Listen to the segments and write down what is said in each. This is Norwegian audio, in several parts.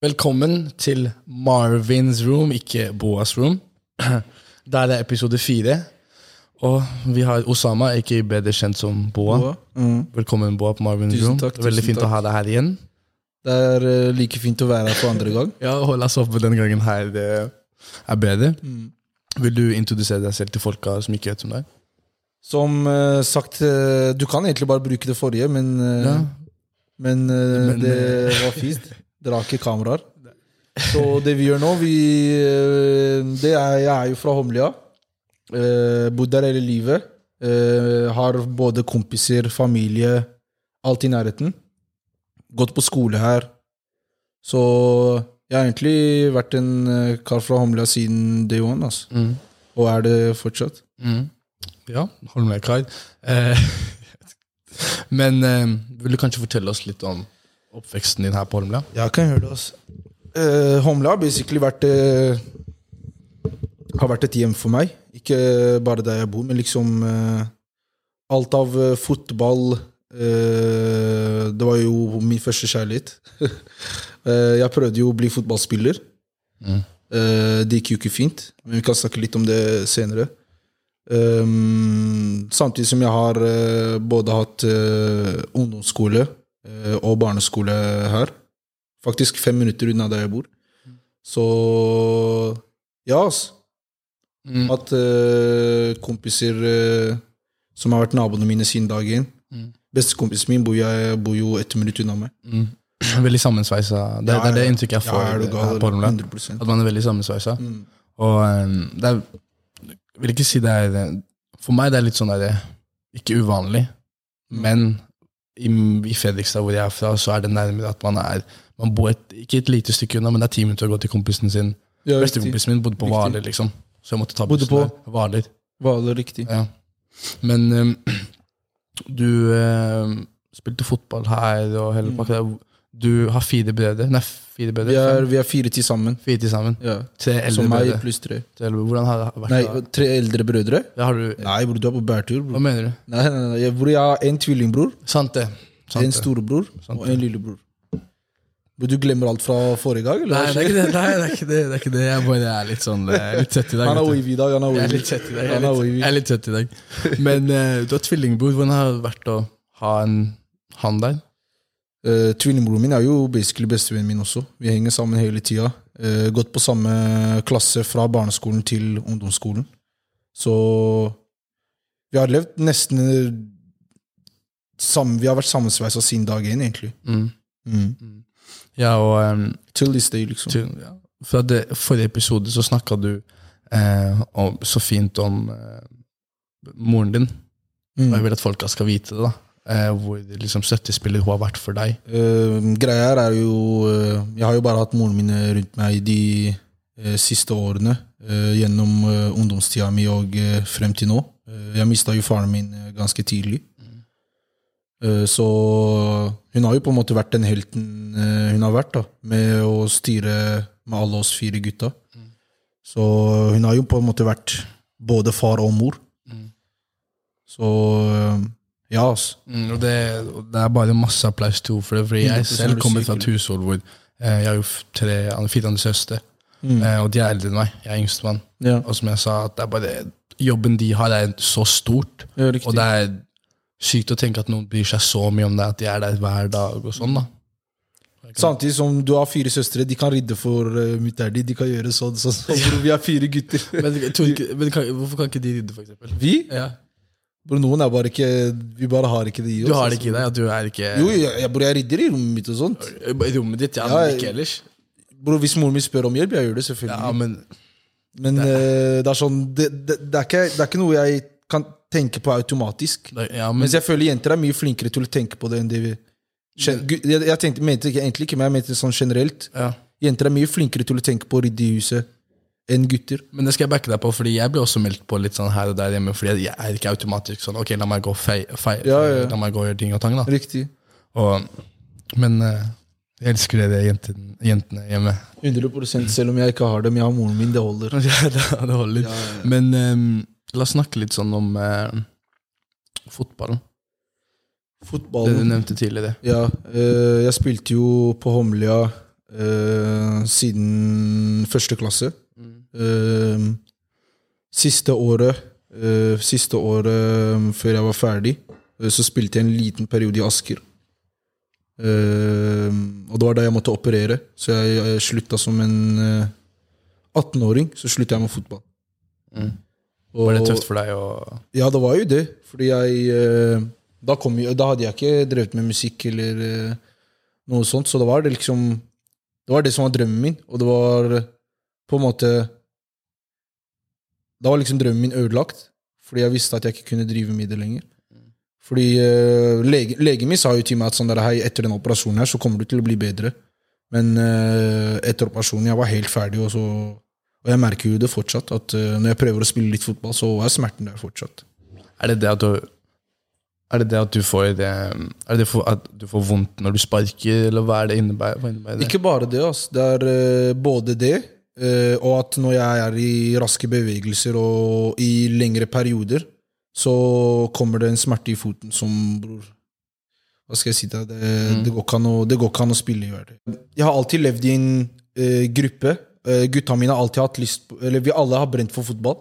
Velkommen til Marvins room, ikke Boas room. Der er det episode fire. Og vi har Osama, ikke bedre kjent som Boa. Boa. Mm. Velkommen, Boa, på Marvins Tusen room. takk, Det er Veldig fint fint å ha deg her igjen. Det er eh, like fint å være her for andre gang. Ja, hold oss oppe den gangen her det er bedre. Mm. Vil du introdusere deg selv til folka som ikke vet om deg? Som uh, sagt, eh, du kan egentlig bare bruke det forrige, men, Ja. men, Men, det var fint. Dere har ikke kameraer. Så det vi gjør nå vi, eh, det er, Jeg er jo fra Holmlia. Eh, Bodd der hele livet. Eh, har både kompiser, familie, alt i nærheten. Gått på skole her. Så jeg har egentlig vært en eh, kar fra Holmlia siden day one. Altså. Mm. Og er det fortsatt. Mm. Ja, hold med, kar. Eh, men eh, vil du kanskje fortelle oss litt om oppveksten din her på Holmlia? Jeg kan høre det, Også. Uh, Holmlia har basically vært uh, Har vært et hjem for meg. Ikke bare der jeg bor, men liksom uh, Alt av eh, fotball eh, Det var jo min første kjærlighet. Eh, jeg prøvde jo å bli fotballspiller. Mm. Eh, det gikk jo ikke fint, men vi kan snakke litt om det senere. Um, samtidig som jeg har eh, både hatt eh, ungdomsskole eh, og barneskole her. Faktisk fem minutter unna der jeg bor. Så ja, altså. Mm. At uh, kompiser uh, som har vært naboene mine siden dag én. Mm. Bestekompisen min bor, jeg, bor jo ett minutt unna meg. Mm. Veldig sammensveisa. Det, Ja, det er det inntrykket jeg får Ja, er du gal, på Holmlia. 100%. At man er veldig sammensveisa. Mm. Og um, det er Jeg vil ikke si det er For meg det er litt sånn der Ikke uvanlig, Mm. men i, i Fredrikstad, hvor jeg er fra, så er det nærmere at man er Man bor et, ikke et lite stykke unna, men det er ti minutter å gå til kompisen sin. Ja. Bestekompisen min bodde på. Hvaler, liksom. Så jeg måtte ta bussen der. Hvaler. Var riktig? Ja. Men um, du um, spilte fotball her og hele Mm. Du har fire brødre. Nei, fire brødre. Vi er, vi er fire til sammen. Fire til sammen. Ja. Tre eldre Som meg brødre. pluss tre. Tre eldre- Hvordan har det vært? Nei, da? tre eldre brødre? Ja, har du, Nei, bror, du er på bærtur. hva Bror. mener du? Nei, nei, nei, jeg, bror, jeg har en tvillingbror, Sant det. Sant en det. storebror og en lillebror. Bror, du glemmer alt fra forrige gang? Eller? Nei, det er ikke det. Nei, det er ikke det. det, er ikke det. Jeg bare er litt sånn eh, litt søtt i dag. Han er vet du. wavy i dag. Han er Jeg er wavy. litt søtt i dag. Jeg Han er er litt, wavy. jeg er litt søtt i dag. Men eh, du har tvillingbror. Hvordan har det vært å ha en han der? Uh, Tvillingbroren min er jo basically bestevennen min også. Vi henger sammen hele tida. Uh, gått på samme klasse fra barneskolen til ungdomsskolen. Så vi har levd nesten sammen, Vi har vært sammensveisa siden dag én, egentlig. Mm. Mm. Ja, og um, Till this day, liksom. til, ja. Fra det, forrige episode så snakka du eh, om, så fint om eh, moren din. Og jeg Mm. vil at folka skal vite det. da. Eh, hvor liksom støttespiller hun har vært for deg. Uh, greia her er jo uh, Jeg har jo bare hatt moren min rundt meg de uh, siste årene. gjennom uh, ungdomstida mi og eh, frem til nå. Jeg mista jo faren min ganske tidlig. Eh, så hun har jo på en måte vært den helten hun har vært, da, med å styre med alle oss fire gutta. Så hun har jo på en måte vært både far og mor. Så eh, ja, altså. Mm, og det, det er bare masse applaus til henne for det. Fordi jeg selv kommer fra et hushold hvor eh, jeg har jo tre, fire andre søstre. Eh, og de er eldre enn meg. Jeg er yngstemann. Ja, Og som jeg sa, det er bare jobben de har, er så stort. ja. Og det er sykt å tenke at noen bryr seg så mye om det, at de er der hver dag og sånn. da. Samtidig som du har fire søstre, de kan ridde for uh, mutter'n. De kan gjøre sånn, sånn, sånn. Vi har fire gutter. Men, ikke, men kan, hvorfor kan ikke de rydde, for eksempel? Vi? Ja. Bror, noen er bare ikke Vi bare har ikke det i oss. Du har det altså. ikke i deg? At du er ikke Jo, jeg, jeg, jeg rydder i rommet mitt og sånt. I rommet ditt, ja, Ja, men ikke ellers. Bro, Hvis moren min spør om hjelp, jeg gjør det selvfølgelig. Ja, men men Men er, det er sånn det, det, det, er ikke, det er ikke noe jeg kan tenke på automatisk. Ja, men Mens jeg føler jenter er mye flinkere til å tenke på det enn det vi Jeg, jeg tenkte, mente ikke, egentlig ikke, men jeg mente sånn generelt. ja. Jenter er mye flinkere til å tenke på å rydde i huset enn gutter. Men det skal jeg backe deg på, fordi jeg blir også meldt på litt sånn her og der hjemme. Fordi jeg er ikke automatisk sånn Ok, la meg gå fei, fei, Ja, ja. La meg gå og gjøre ting og tang, da. Riktig. Og, men eh, jeg elsker dere jentene, jentene hjemme. 100 Selv om jeg ikke har dem. Jeg har moren min, det holder. Ja, det, det holder. Men eh, la oss snakke litt sånn om eh, fotballen. Det du nevnte tidligere. Ja, eh, jeg spilte jo på Homlia eh, siden første klasse. Eh, siste året eh, Siste året eh, før jeg var ferdig, eh, så spilte jeg en liten periode i Asker. Eh, og det var da jeg måtte operere, så jeg, jeg slutta som en eh, 18-åring. Så slutta jeg med fotball. Og- Var det tøft for deg å ja, det var jo det. Fordi jeg eh, da, kom, da hadde jeg ikke drevet med musikk eller eh, noe sånt, så det var det liksom Det var det som var drømmen min, og det var eh, på en måte Da var liksom drømmen min ødelagt, fordi jeg visste at jeg ikke kunne drive med det lenger. Fordi uh, lege, legen min sa jo til meg at sånn der, hei, etter den operasjonen her så kommer du til å bli bedre. Men uh, etter operasjonen jeg var helt ferdig, og, så, og jeg merker jo det fortsatt. At uh, når jeg prøver å spille litt fotball, så er smerten der fortsatt. Er det det at du er det det at du får det Er det det for at du får vondt når du sparker, eller hva er det innebærer? Innebær? Ikke bare det. Altså. Det er både det, eh, og at når jeg er i raske bevegelser og i lengre perioder, så kommer det en smerte i foten som bror Hva skal jeg si til deg? Det, det, går ikke an å, det går ikke an å spille i hverdag. Jeg har alltid levd i en uh, gruppe. Uh, gutta mine har alltid hatt lyst på Eller vi alle har brent for fotball.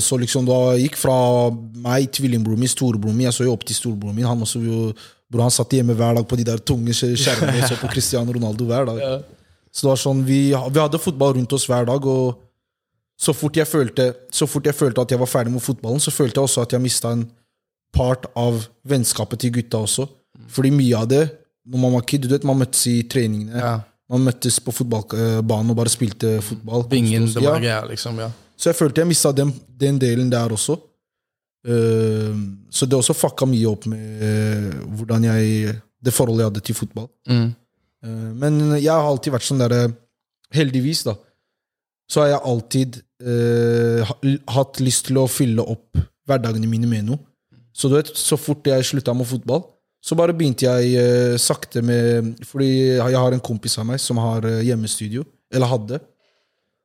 Så liksom da gikk fra meg, tvillingbroren min, storebroren min Jeg så jo opp til storebroren min. Han, også jo, bro, han satt hjemme hver dag på de der tunge skjermene og så på Cristiano Ronaldo hver dag. Så det var sånn, vi, vi hadde fotball rundt oss hver dag. Og så fort, jeg følte, så fort jeg følte at jeg var ferdig med fotballen, så følte jeg også at jeg mista en part av vennskapet til gutta også. Fordi mye av det, når man var kid, du vet, man møttes i treningene. Ja. Man møttes på fotballbanen og bare spilte fotball. Bingen, det var ja. liksom. Ja. Så jeg følte jeg mista den, den delen der også. Uh, så det også fucka mye opp med uh, hvordan jeg det forholdet jeg hadde til fotball. Mm. Eh, men jeg har alltid vært sånn derre Heldigvis, da. Så har jeg alltid eh, hatt lyst til å fylle opp hverdagene mine med noe. Så du vet, så fort jeg slutta med fotball, så bare begynte jeg eh, sakte med Fordi jeg har en kompis av meg som har eh, hjemmestudio. Eller hadde.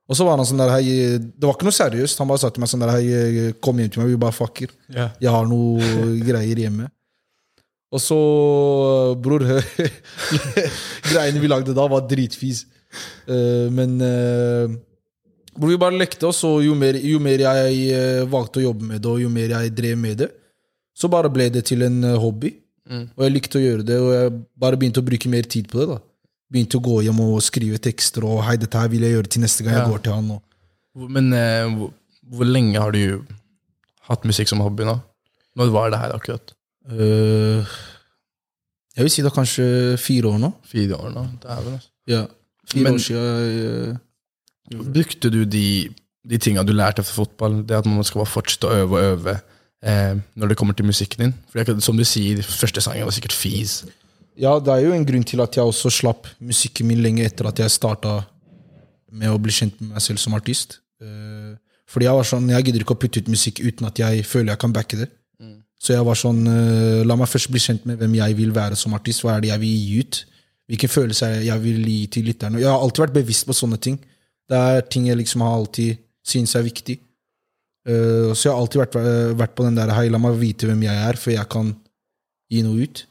Og så var han sånn der hei, Det var ikke noe seriøst. Han bare sa til meg sånn der hei, kom hjem til meg, vi bare fucker. Yeah. Jeg har noe greier hjemme. Og så, bror Greiene vi lagde da, var dritfis. Uh, men uh, Bror, vi bare lekte oss, og jo mer, jo mer jeg uh, valgte å jobbe med det, og jo mer jeg drev med det, så bare ble det til en eh, hobby. Og jeg likte å gjøre det, og jeg bare begynte å bruke mer tid på det. da Begynte å gå hjem og skrive tekster, og hei, dette her vil jeg gjøre til neste gang Ja. jeg går til han. Og. Men eh, hvor, hvor lenge har du hatt musikk som hobby nå? Når var det her akkurat? Eh, jeg vil si det er kanskje fire år nå. Fire år nå? Dæven, vel Ja, fire Men- år siden. Uh, Brukte du de, de tinga du lærte fra fotball, det at man skal bare fortsette å øve og øve eh, når det kommer til musikken din? For som du sier, første sangen var sikkert fis. Ja, det er jo en grunn til at jeg også slapp musikken min lenge etter at jeg starta med å bli kjent med meg selv som artist. Uh, Fordi jeg var sånn, jeg gidder ikke å putte ut musikk uten at jeg føler jeg kan backe det. Så jeg var sånn, eh, la meg først bli kjent med hvem jeg vil være som artist. Hva er det jeg vil gi ut? Hvilke følelser jeg- vil gi til lytterne. Jeg har alltid vært bevisst på sånne ting. Det er ting jeg liksom har alltid synes er viktig. Eh, så jeg har alltid vært, eh, vært på den der hei, la meg vite hvem jeg er, før jeg kan gi noe ut.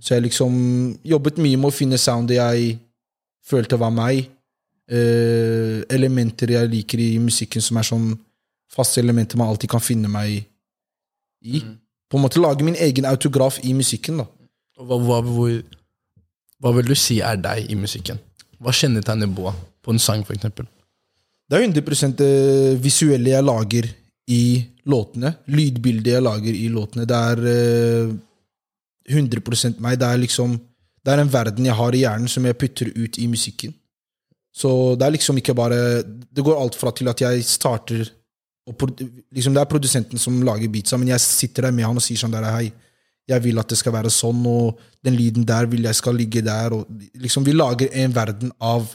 Så jeg liksom jobbet mye med å finne soundet jeg følte var meg. Elementer jeg liker i musikken som er sånn faste elementer man alltid kan finne meg i. På en måte lage min egen autograf i musikken. da. Hva, hva, hvor, hva vil du si er deg i musikken? Hva kjennetegner Boa på en sang, eksempel? Det er 100 det visuelle jeg lager i låtene. Lydbildet jeg lager i låtene. Det er eh, 100 meg. Det er liksom Det er en verden jeg har i hjernen som jeg putter ut i musikken. Så det er liksom ikke bare Det går alt fra til at jeg starter og liksom Det er produsenten som lager beatsa, men jeg sitter der med han og sier sånn der Hei, jeg vil at det skal være sånn, og den lyden der vil jeg skal ligge der. Og liksom Vi lager en verden av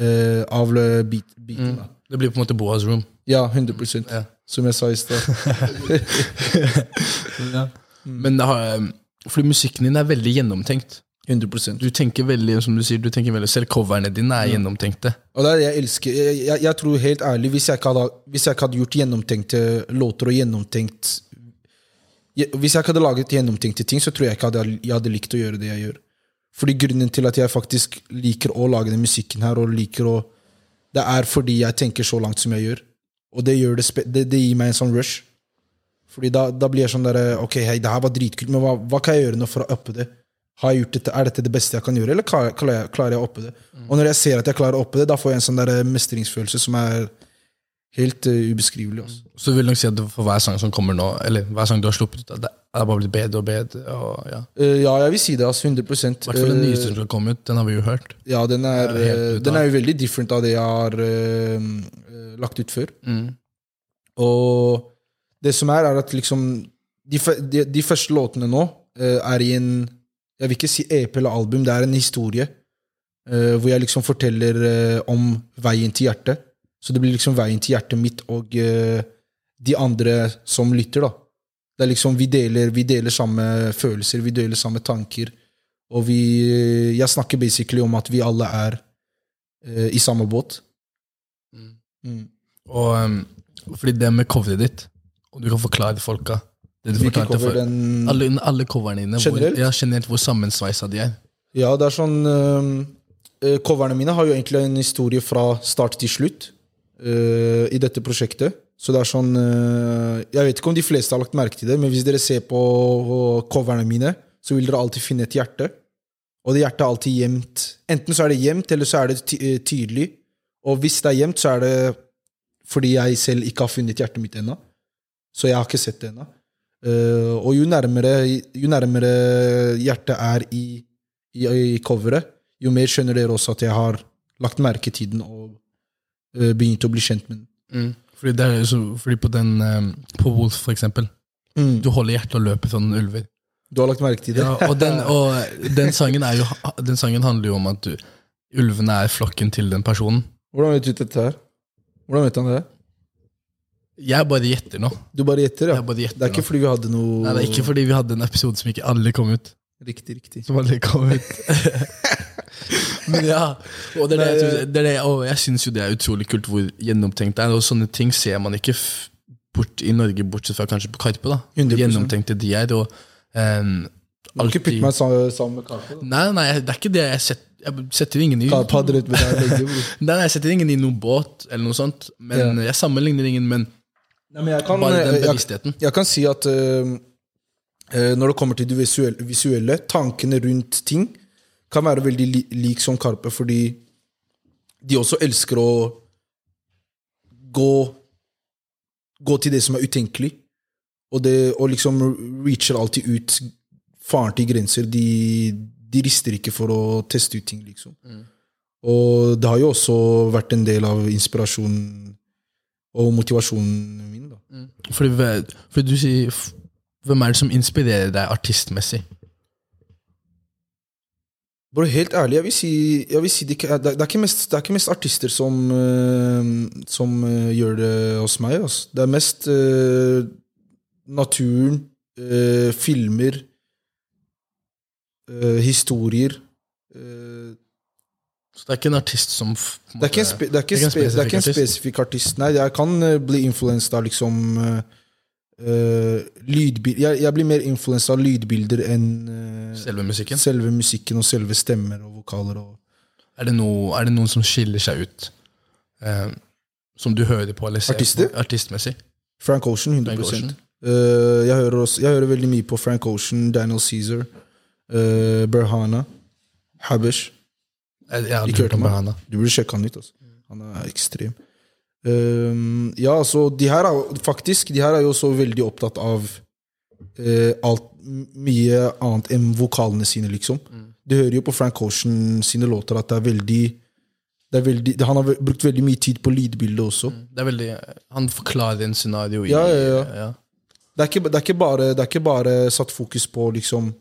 uh, av eh, beat, beaten. Mm. Det blir på en måte Boas room. Ja, 100 Ja. Som jeg sa i stad. Men det har, eh, fordi musikken din er veldig gjennomtenkt. 100 Du tenker veldig, som du sier, du tenker veldig, selv coverne dine er gjennomtenkte. Og det er det jeg elsker. Jeg, jeg, jeg tror helt ærlig, hvis jeg, ikke hadde, hvis jeg ikke hadde gjort gjennomtenkte låter og gjennomtenkt Hvis jeg ikke hadde laget gjennomtenkte ting, så tror jeg ikke hadde, jeg hadde likt å gjøre det jeg gjør. Fordi grunnen til at jeg faktisk liker å lage den musikken her, og liker å Det er fordi jeg tenker så langt som jeg gjør. Og det, gjør det, det, det gir meg en sånn rush. Fordi da, da blir jeg sånn der Ok, hei, det her var dritkult, men hva, hva kan jeg gjøre nå for å uppe det? Har jeg gjort dette, Er dette det beste jeg kan gjøre, eller klarer, klarer, jeg, å oppe det? Og når jeg ser at jeg klarer å oppe det, da får jeg en sånn der mestringsfølelse som er helt uh, ubeskrivelig. Altså. Så vil nok si at for hver sang som kommer nå, eller hver sang du har sluppet ut, det er bare blitt bedre og bedre. Og, ja. Uh, ja, jeg vil si det. altså 100 I hvert fall den Eh, nyeste som har kommet, ut, den har vi jo hørt. Ja, den er, er eh, den er jo veldig different av det jeg har uh, eh, lagt ut før. Mm. Og det som er, er at liksom De, de, de første låtene nå eh, er i en Jeg vil ikke si EP eller album, det er en historie. Uh, hvor jeg liksom forteller uh, om veien til hjertet. Så det blir liksom veien til hjertet mitt og uh, de andre som lytter, da. Det er liksom, vi deler, vi deler samme følelser, vi deler samme tanker. Og vi Jeg snakker basically om at vi alle er i samme båt. Mm. Og um, fordi det med coveret ditt, og du kan forklare folka det du fortalte cover for, den alle, alle coverne dine, hvor, Generelt? ja, generelt hvor sammensveisa de er. Ja, det er sånn øh, Coverne mine har jo egentlig en historie fra start til slutt uh, i dette prosjektet. Så det er sånn uh, Jeg vet ikke om de fleste har lagt merke til det, men hvis dere ser på coverne mine, så vil dere alltid finne et hjerte. Og det hjertet er alltid gjemt. Enten så er det gjemt, eller så er det ty tydelig. Og hvis det er gjemt, så er det fordi jeg selv ikke har funnet hjertet mitt ennå. Så jeg har ikke sett det ennå. Eh, og jo nærmere, jo nærmere hjertet er i, i, i coveret, jo mer skjønner dere også at jeg har lagt merke til den og eh, begynt å bli kjent med den. Fordi, det er, så, fordi på den um, På Wolf, for eksempel, Mm. du holder hjertet og løper sånn ulver. Du har lagt merke til det? Ja, og, den, og den sangen jo Den sangen handler jo om at du, ulvene er flokken til den personen. Hvordan vet du dette her? Hvordan vet han det? Jeg bare gjetter nå. Du bare gjetter, ja? Jeg bare gjetter Det er ikke nå. fordi vi hadde noe Nei, det er ikke fordi vi hadde en episode som ikke alle kom ut. Riktig, riktig. Som alle kom ut. Men ja, og det er det, jeg det er det, og jeg syns jo det er utrolig kult hvor gjennomtenkt det er. Og sånne ting ser man ikke bort i Norge, bortsett fra kanskje på Karpe. da 100%. Gjennomtenkte de er. Og, um, Du har ikke putte meg sammen med Karpe? da? Nei, nei, det er ikke det. Jeg setter, jeg setter ingen i Karpe hadde rett med deg. Nei, jeg setter ingen i noen båt, eller noe sånt. Men Jeg sammenligner ingen, men Nei, men jeg kan, bare den bevisstheten. jeg kan si at øh, når det kommer til det visuelle, visuelle, tankene rundt ting kan være veldig li lik som Karpe, fordi de også elsker å gå Gå til det som er utenkelig. Og, det, og liksom reacher alltid ut faren til grenser. De, de rister ikke for å teste ut ting, liksom. Og det har jo også vært en del av inspirasjonen og motivasjonen min. da. Fordi, fordi du sier Hvem er det som inspirerer deg artistmessig? Bro, helt ærlig, jeg vil si, jeg vil si det, det, er- det, er ikke mest, det er ikke mest artister som, øh, som øh, gjør det hos meg. Altså. Det er mest uh, naturen, uh, filmer, uh, historier. øh, Så det er ikke en artist som det er ikke en, spe, det er ikke det er spe, det er ikke en spesifikk artist. Nei, jeg kan øh, bli influenset av liksom Uh, lydbil, jeg, jeg blir mer influenset av lydbilder enn uh, Selve musikken? selve musikken og selve stemmer og vokaler. og Er det, noe, er det noen som skiller seg ut? uh, som du hører på eller ser Artister? på artistmessig? Frank Ocean, 100 Frank Ocean. Eh, jeg, hører også, jeg hører veldig mye på Frank Ocean, Daniel Caesar, uh, Berhana, Habesh. Jeg, jeg Ikke hørt om han. Du burde sjekke han ut. Altså. Han er ekstrem. Um, ja, så de her er faktisk De her er jo også veldig opptatt av uh, alt, mye annet enn vokalene sine, liksom. Du hører jo på Frank Ocean sine låter at det er veldig, det er veldig Han har brukt veldig mye tid på lydbildet også. Det er veldig, han forklarer en scenario i Ja, ja, ja. ja. Det er, ikke, det, er ikke bare, det er ikke bare satt fokus på liksom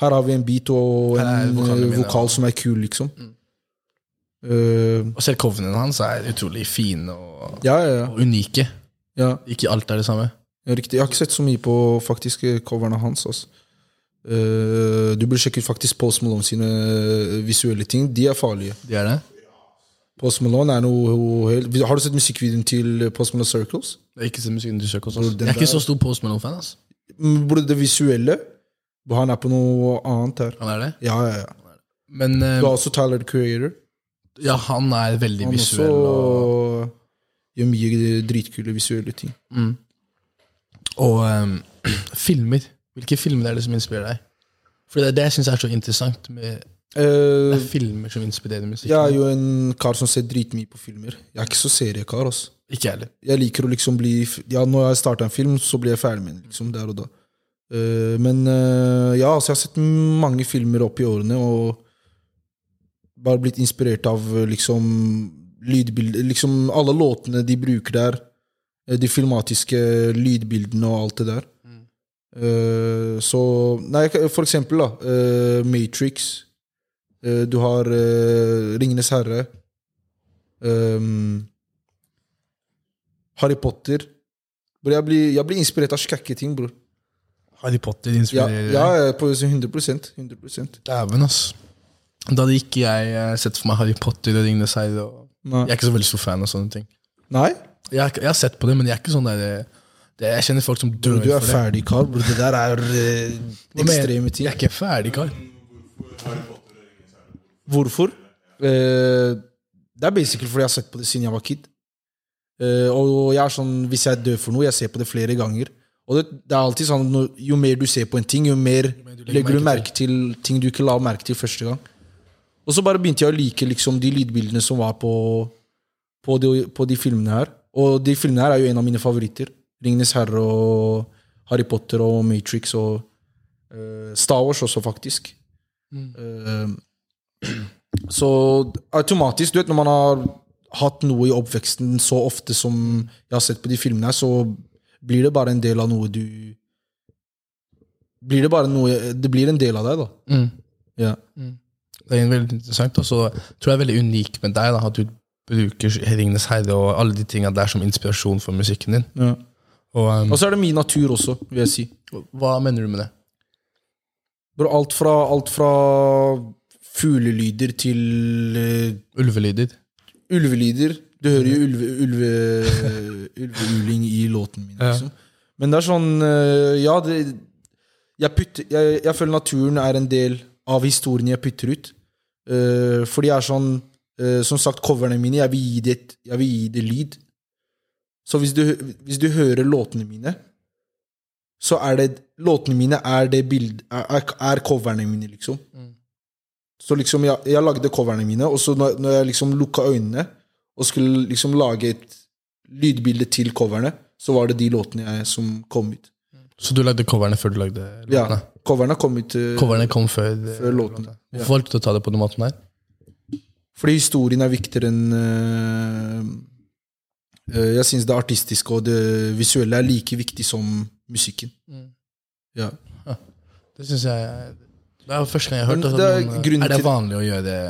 Her har vi en beat og en eh, vokal som er kul, liksom. Eh, Og selv coverene hans er utrolig fine og, ja, ja, ja, og unike. ja. Ikke alt er det samme. riktig. Jeg har ikke sett så mye på faktisk eh, coverne hans. Altså. Uh, du burde sjekke ut faktisk Post Malone sine visuelle ting. De er farlige. De er det? Post Malone er noe helt Har du sett musikkvideoen til Post Malone Circles? Jeg har ikke sett musikken til Circles Bror, Jeg er ikke så stor Post Malone-fan. Altså. Mm, det visuelle Han er på noe annet her. Han er det? Ja, ja, ja. Men uh, Du har også Tyler the Creator. ja, han er veldig Han visuell. også Og, gjør mye dritkule visuelle ting. og um, filmer. Hvilke filmer er det som inspirerer deg? For det er det jeg syns er så interessant. med uh, er filmer som inspirerer musikk. jeg er jo en kar som ser dritmye på filmer. Jeg er ikke så seriekar. Altså. Ikke heller. Jeg liker å liksom bli Ja, når jeg starter en film, så blir jeg ferdig med den. Liksom, der og da. Eh, men eh, ja, altså, jeg har sett mange filmer opp i årene, og bare blitt inspirert av eh, liksom lydbilder Liksom alle låtene de bruker der. De filmatiske lydbildene og alt det der. Eh, så Nei, for eksempel, da. Matrix. Du har Ringenes herre. Harry Potter. Jeg, blir, jeg blir inspirert av skække ting, bror. Harry Potter inspirerer ja, ja, på 100%, 100%. Dæven, ass. Da hadde ikke jeg eh, sett for meg Harry Potter og Ringenes herre. Jeg er ikke så veldig stor fan av sånne ting. Nei? Jeg, jeg har sett på det, men jeg er ikke sånn der eh, det, Jeg kjenner folk som dør Bror, du er ferdig, Carl. Bro. det der er uh, ekstreme ting. Jeg er ikke ferdig, Carl. Hvorfor? Uh, det er basically fordi jeg har sett på det siden jeg var kid. Uh, og jeg er sånn, hvis jeg dør for noe, jeg ser på det flere ganger. Og det, det er alltid sånn Jo mer du ser på en ting, jo mer mer du legger legger du merke merke til ting du ikke la merke til første gang. Og så bare begynte jeg å like liksom, de lydbildene som var på, på, de, på de filmene her. Og de filmene her er jo en av mine favoritter. 'Ringenes herre' og 'Harry Potter' og 'Matrix' og uh, Star Wars også, faktisk. Eh, så automatisk, du vet, når man har hatt noe i oppveksten så ofte som jeg har sett på de filmene, her, så blir det bare en del av noe du Blir det bare noe Det blir en del av deg, da. Mm. Ja. Det er veldig interessant, og så tror jeg er veldig unik med deg da, at du bruker 'Ringenes herre' og alle de tingene der som inspirasjon for musikken din. ja. Og um, Og så er det min natur også, vil jeg si. Hva mener du med det? Bro, alt fra, alt fra fuglelyder til uh, Ulvelyder? ulvelyder. Du hører jo ulve, ulve, i låten min. Liksom. Men det er sånn eh, Ja, det, jeg, putter, jeg, jeg føler naturen er en del av historien jeg putter ut. Uh, fordi jeg er sånn uh, Som sagt, coverne mine, jeg vil gi det, et- jeg vil gi det lyd. Så hvis du, hvis du hører låtene mine, så er det Låtene mine er det bild, er, er- er coverne mine, liksom. Så liksom, jeg, jeg lagde coverne mine, og så når, når jeg liksom lukka øynene og skulle liksom lage et lydbilde til coverne, så var det de låtene jeg, som kom ut. Så du lagde coverne før du lagde låtene? Ja, coverne kom ut eh, Coverne kom før, før låtene. Ja. Hvorfor valgte du å ta det på den måten der? Fordi historien er viktigere enn eh, eh, Jeg syns det artistiske og det visuelle er like viktig som musikken. Ja. Det synes jeg Det er første gang jeg har hørt det. er det vanlig å gjøre det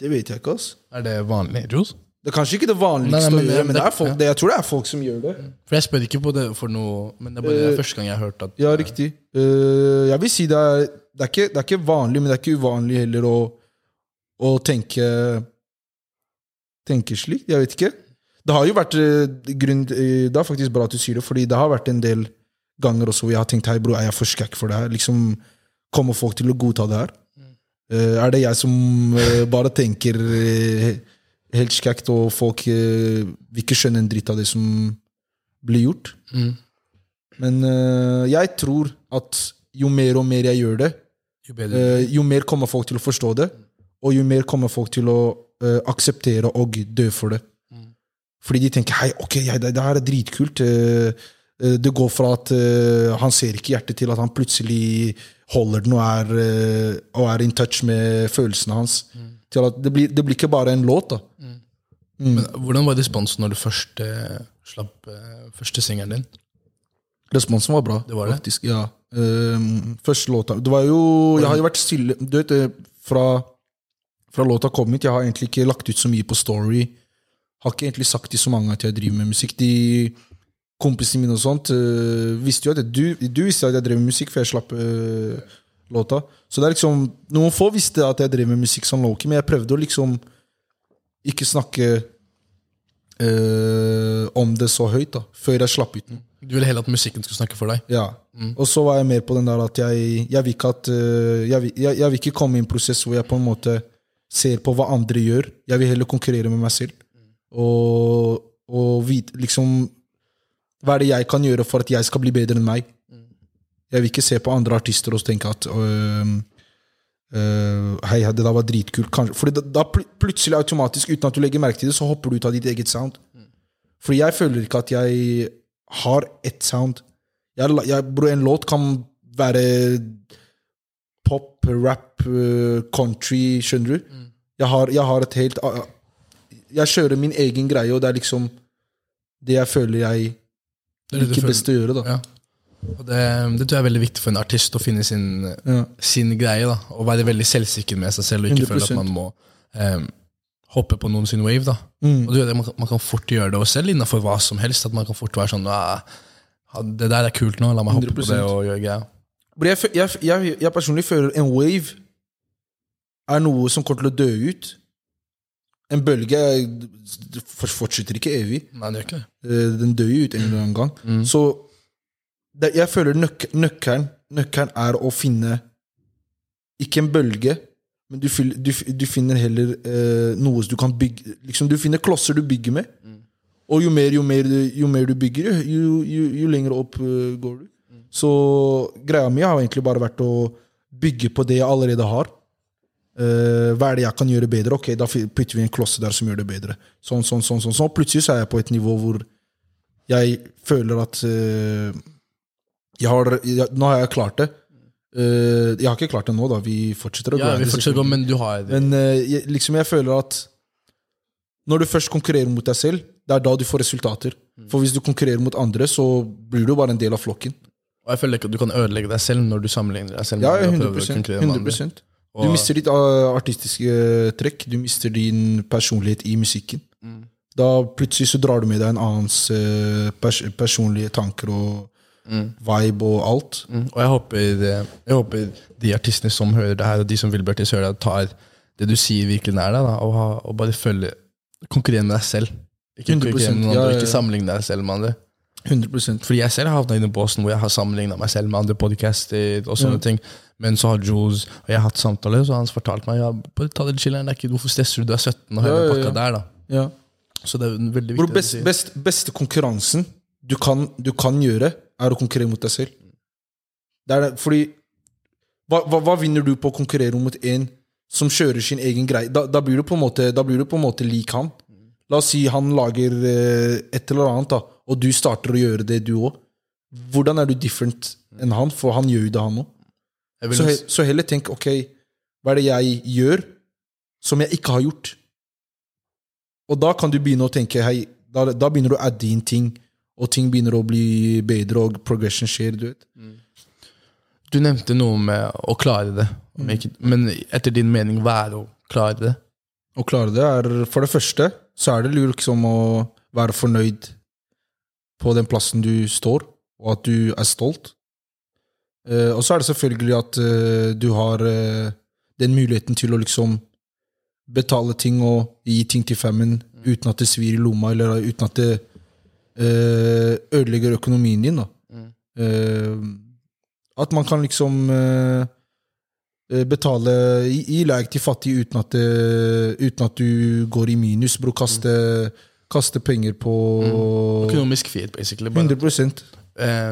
Det vet jeg ikke, altså. Er det vanlig, Ros? Det er kanskje ikke det vanligste Nei, nei, men- å gjøre, men det er folk, det, jeg tror det er folk som gjør det. For jeg spør ikke på det for noe Men det er bare er første gang jeg har hørt at Ja, riktig. Uh, jeg vil si det er, det, er ikke, det er ikke vanlig, men det er ikke uvanlig heller å, å tenke Tenke slik. Jeg vet ikke. Det har jo vært eh, grunn Det er faktisk bra at du sier det, fordi det har vært en del ganger også hvor jeg har tenkt hei, bro, er jeg for skækk for det her? Liksom, Kommer folk til å godta det her? Uh, er det jeg som bare tenker helt skækt, og folk eh, vil ikke skjønne en dritt av det som blir gjort? Mm. Men eh, jeg tror at jo mer og mer jeg gjør det, Jo eh, jo mer kommer folk til å forstå det, og jo mer kommer folk til å eh, akseptere og dø for det. Fordi de tenker hei, ok, ja, det, det her er dritkult. eh, eh, det går fra at han ser ikke hjertet, til at han plutselig holder den og er, og er in touch med følelsene hans. Til at det blir, det blir ikke bare en låt, da. Men hvordan var responsen når du først eh, slapp eh, første singelen din? Responsen var bra. Det var det? Faktisk, ja. Um, første låta Det var jo Jeg har jo vært stille Du vet, eh, fra, fra låta kom hit jeg har egentlig ikke lagt ut så mye på Story. Har ikke egentlig sagt til så mange at jeg driver med musikk. De kompisene mine og sånt uh, visste jo at jeg, du, du visste at jeg drev med musikk før jeg slapp uh, låta. Så det er liksom Noen få visste at jeg drev med musikk som Loki, men jeg prøvde å liksom ikke snakke øh, om det så høyt, da, før jeg slapp ut den. Du ville heller at musikken skulle snakke for deg? Ja. Og så var jeg mer på den der at jeg, jeg vil ikke at eh, jeg, vil- jeg, jeg vil ikke komme i en prosess hvor jeg på en måte ser på hva andre gjør. Jeg vil heller konkurrere med meg selv. Og, og vite liksom Hva er det jeg kan gjøre for at jeg skal bli bedre enn meg? Jeg vil ikke se på andre artister og tenke at øh, øh, Hei, det der var dritkult. Kanskje. Fordi da, da pl plutselig automatisk, uten at du legger merke til det, så hopper du ut av ditt eget sound. Fordi jeg føler ikke at jeg har ett sound. Jeg, jeg, bro, en låt kan være pop, rap, øh, country, skjønner du? Jeg, har, jeg har et helt Jeg kjører min egen greie, og det er liksom det jeg føler jeg er liker best å gjøre. da Ja. Og det, det tror jeg er veldig viktig for en artist å finne sin, Ja. sin greie. da Og være veldig selvsikker med seg selv og ikke 100%. føle at man må um, hoppe på noen sin wave. da Mm. Og du vet, man, man kan fort gjøre det også selv innenfor hva som helst. At man kan fort være sånn «Ah, Det der er kult nå, la meg hoppe på 100%. det og gjøre greia. Bro, Jeg, jeg, jeg, jeg personlig føler en wave er noe som kommer til å dø ut. En bølge er- fortsetter ikke evig. Nei, det gjør ikke det. Eh, Den dør jo ut en eller annen gang. Mm. Så det, jeg føler nøk, nøkkelen, nøkkelen er å finne ikke en bølge, men du, du, du finner heller eh, noe du kan bygge liksom Du finner klosser du bygger med. Og jo mer, jo mer, jo mer du bygger, jo, jo, jo lenger opp uh, går du. Så greia mi har egentlig bare vært å bygge på det jeg allerede har. Uh, hva er det jeg kan gjøre bedre? Ok, Da putter vi en klosse der som gjør det bedre. Sånn, sånn, sånn, sånn. Så plutselig så er jeg på et nivå hvor jeg føler at eh, jeg har, jeg, Nå har jeg klart det. Uh, jeg har ikke klart det nå, da. Vi fortsetter å Ja, vi fortsetter å gå, men du har men uh, jeg, liksom jeg føler at når du først konkurrerer mot deg selv, det er da du får resultater. For hvis du konkurrerer mot andre, så blir du bare en del av flokken. Og jeg føler ikke at du kan ødelegge deg selv når du sammenligner deg selv. med Ja, andre og 100, prøver å konkurrere med andre. 100%. Du mister ditt uh, artistiske trekk. Du mister din personlighet i musikken. Mm. Da plutselig så drar du med deg en annens uh, pers personlige tanker og vibe og alt. Mm, og jeg håper, jeg håper de artistene som hører det her, og de som vil Bertis hører det, tar det du sier, virkelig nær deg, og, og bare følge Konkurrere med deg selv. Ikke 100%, konkurrere med noen ja, ja, ikke sammenligne deg selv med andre. 100 Fordi jeg selv har havna i den båsen hvor jeg har sammenligna meg selv med andre podcaster og sånne ting. Men så har Jules og jeg har hatt samtaler, så har han fortalt meg ja, bare ta det chilleren, det er ikke- Hvorfor stresser du? Du er 17 og hører Ja, ja, pakka der, da. Ja. Så det er veldig Bro, best, best, beste konkurransen du kan, du kan gjøre, er å konkurrere mot deg selv. Det det, fordi hva, hva, hva vinner du på å konkurrere mot en som kjører sin egen greie? Da, da, blir du på en måte, da blir du på en måte lik han. La oss si han lager eh, et eller annet, da, og du starter å gjøre det, du òg. Hvordan er du different enn han? For han gjør jo det, han òg. Så, he, så heller tenk ok, hva er det jeg gjør som jeg ikke har gjort? Og da kan du begynne å tenke hei, da, da begynner du å adde inn ting, og ting begynner å bli bedre, og progression skjer. du vet. Du nevnte noe med å klare det. Mm. Men etter din mening, hva er å klare det? Å klare det er For det første så er det liksom å være fornøyd på den plassen du står, og at du er stolt. Eh, og så er det selvfølgelig at eh, du har eh, den muligheten til å liksom betale ting og gi ting til femmen uten at det svir i lomma, eller uten at det ødelegger økonomien din. da. Eh, at man kan liksom eh, eh, betale i, i leg til fattige uten at, det, uten at du går i minus. Bro, kaste, kaste penger på Økonomisk frihet, basically. Bare. 100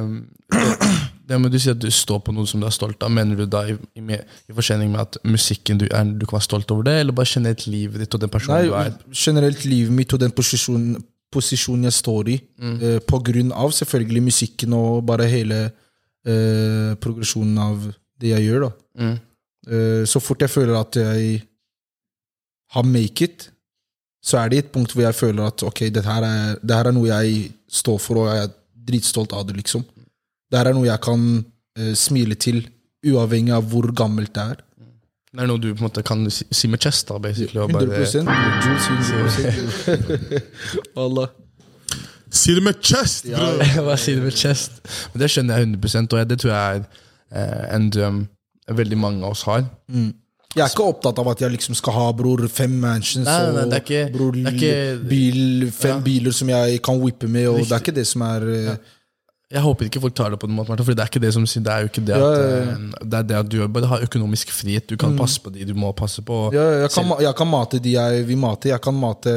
um, det, det med du sier at du står på noe som du er stolt av, mener du da i, i, med- i forskjellig med at musikken du er, du kan være stolt over det, eller bare generelt livet ditt og den personen du er? generelt livet mitt og den posisjonen, posisjonen jeg står i, eh, på grunn av selvfølgelig musikken og bare hele eh, progresjonen av det jeg gjør. da. Mm. Eh, så fort jeg føler at jeg har make it, så er det et punkt hvor jeg føler at ok, det her er, det her er noe jeg står for, og jeg er dritstolt av det. liksom. Det her er noe jeg kan eh, smile til, uavhengig av hvor gammelt det er. Det er noe du på en måte kan si, med chest, da, basically. Og bare, 100 Jules 100 Allah. Si det med chest, bro! bare si det med chest? Men Det skjønner jeg 100 og det tror jeg er eh, en drøm veldig mange av oss har. Jeg er ikke opptatt av at jeg liksom skal ha bror fem mansions Nei, nei, nei, og det er ikke- bror, det er ikke- bil, fem Ja. biler som jeg kan whippe med, og det er ikke det som er eh, Jeg håper ikke folk tar det på den måten, for det er ikke det som sier Det er jo ikke det at, Ja, ja, ja. eh, det er det at du bare har økonomisk frihet. Du kan passe på de du må passe på. ja, jeg, kan, jeg kan mate de jeg vil mate. Jeg kan mate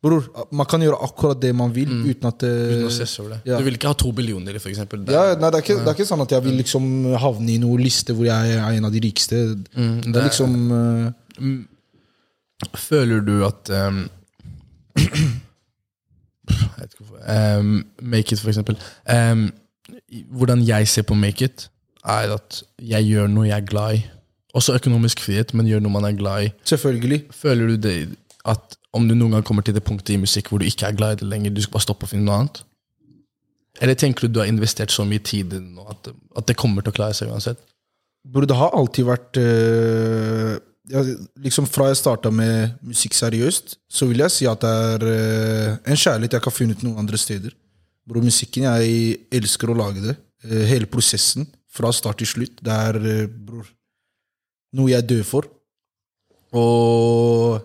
Bror, man kan gjøre akkurat det man vil uten at Uten å stresse over det. Du vil ikke ha to billioner, for eksempel. Det, ja, nei, det, er ikke, det er ikke sånn at jeg vil liksom havne i noen liste hvor jeg er en av de rikeste. Mm, Det er liksom uh... Føler du at um, Jeg vet ikke hvorfor um, Make it, for eksempel. Um, hvordan jeg ser på make it, er at jeg gjør noe jeg er glad i. Også økonomisk frihet, men gjør noe man er glad i. Selvfølgelig. Føler du det at om du noen gang kommer til det punktet i musikk hvor du ikke er glad i det lenger, du skal bare stoppe og finne noe annet? Eller tenker du du har investert så mye tid i det nå at, at det kommer til å klare seg uansett? Burde det har alltid vært ja, liksom Fra jeg starta med musikk seriøst, så vil jeg si at det er eh, en kjærlighet jeg ikke har funnet noen andre steder. Bror, musikken, jeg elsker å lage det. Eh, hele prosessen, fra start til slutt. Det er, eh, bror, noe jeg dør for. Og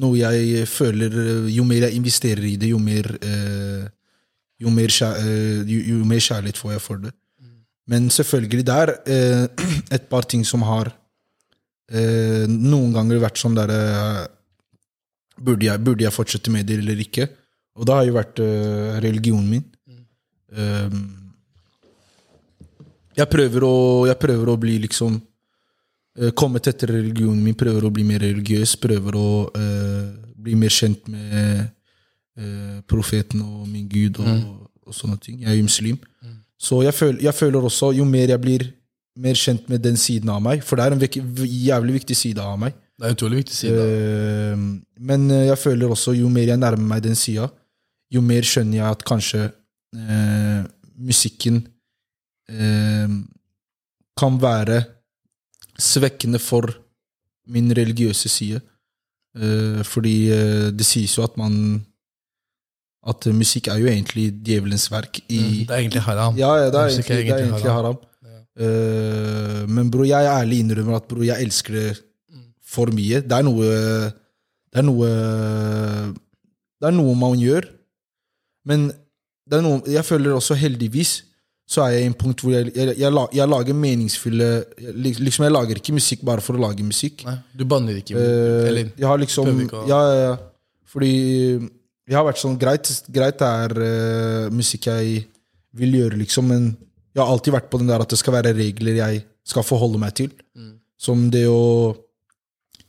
noe jeg føler Jo mer jeg investerer i det, jo mer, jo mer, jo, mer kjærlighet får jeg for det. Men selvfølgelig, det er et par ting som har eh, noen ganger vært sånn derre eh, burde, jeg, burde jeg fortsette med det eller ikke? Og det har jo vært eh, religionen min. Eh, jeg, prøver å, jeg prøver å bli liksom eh, Komme tettere religionen min, prøver å bli mer religiøs, prøver å eh, bli mer kjent med eh, profeten og min gud og, og sånne ting. Jeg er jo muslim. Så jeg føl, jeg føler også, jo mer jeg blir mer kjent med den siden av meg For det er en jævlig viktig side av meg. Det er en utrolig viktig side. Uh. Men eh, jeg føler også, jo mer jeg nærmer meg den sida, jo mer skjønner jeg at kanskje uh, musikken uh, kan være svekkende for min religiøse side. Fordi det sies jo at man At musikk er jo egentlig djevelens verk i Mm, Det er egentlig haram. ja, ja, det er er egentlig, det er egentlig haram. Eh, men bror, jeg er ærlig innrømmer at bror, jeg elsker det for mye. Det er noe Det er noe Det er noe man gjør. Men det er noe, jeg føler også heldigvis så er jeg i en punkt hvor jeg, jeg, jeg, jeg lager meningsfulle Liksom Jeg lager ikke musikk bare for å lage musikk. Nei, du banner ikke. Eller jeg har liksom å- ja, ja. Fordi jeg har vært sånn Greit, greit er uh, musikk jeg vil gjøre, liksom, men jeg har alltid vært på den der at det skal være regler jeg skal forholde meg til. Som det å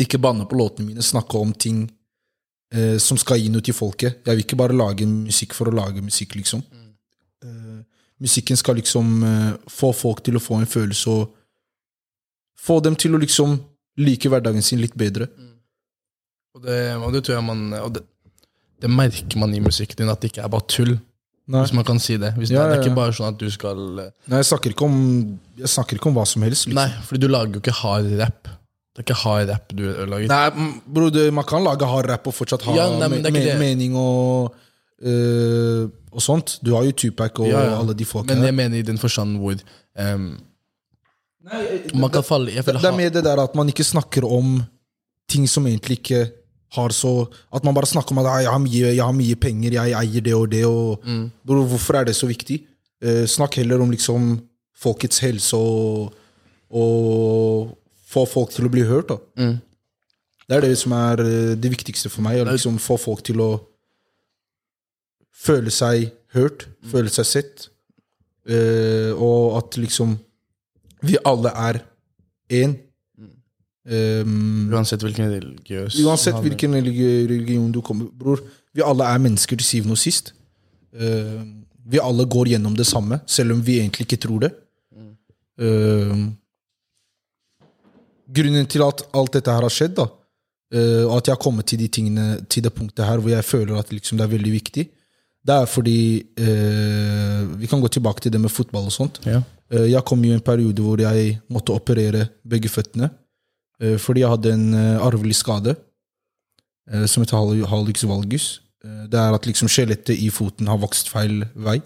ikke banne på låtene mine, snakke om ting eh, som skal gi noe til folket. Jeg vil ikke bare lage musikk for å lage musikk, liksom. Eh, musikken skal liksom eh, få folk til å få en følelse og få dem til å liksom like hverdagen sin litt bedre. Og det, og det tror jeg man det, det merker man i musikken din, at det ikke er bare tull. Nei. Hvis man kan si det. Hvis Ja, det, det er ja, ja. ikke bare sånn at du skal eh, Nei, jeg snakker ikke om, jeg snakker ikke om hva som helst. Liksom. Nei, fordi du lager jo ikke hard rap. Det er ikke hard rap du lager. Nei, bro, det, man kan lage hard rap og fortsatt ha Ja, nei, men det er me- mening og, øh, og sånt. Du har jo Tupac og Ja, ja. alle de folka Men her. jeg mener i den forstand hvor ehm, Man kan falle Jeg Det, føler det er mer det der at man ikke snakker om ting som egentlig ikke har så At man bare snakker om at «Ah, jeg har mye, jeg har mye penger, jeg eier det og det. Og, Mm. Hvorfor er det så viktig? Eh, snakk heller om liksom folkets helse og, og få folk til å bli hørt. da. Mm. Det er det som er eh, det viktigste for meg. Å liksom få folk til å føle seg hørt, Mm. føle seg sett. Eh, og at liksom vi alle er én. Um, Uansett hvilken religiøs uansett hvilken religion du kommer Bror, vi alle er mennesker til syvende og sist. Uh, vi alle går gjennom det samme, selv om vi egentlig ikke tror det. Uh, grunnen til at alt dette her har skjedd, da, eh, og at jeg har kommet til de tingene til det punktet her hvor jeg føler at liksom det er veldig viktig, det er fordi eh, Vi kan gå tilbake til det med fotball og sånt. Ja. Eh, Jeg kom i en periode hvor jeg måtte operere begge føttene. Eh, Fordi jeg hadde en eh, arvelig skade eh, som heter hal- hallux valgus. Det er at liksom skjelettet i foten har vokst feil vei.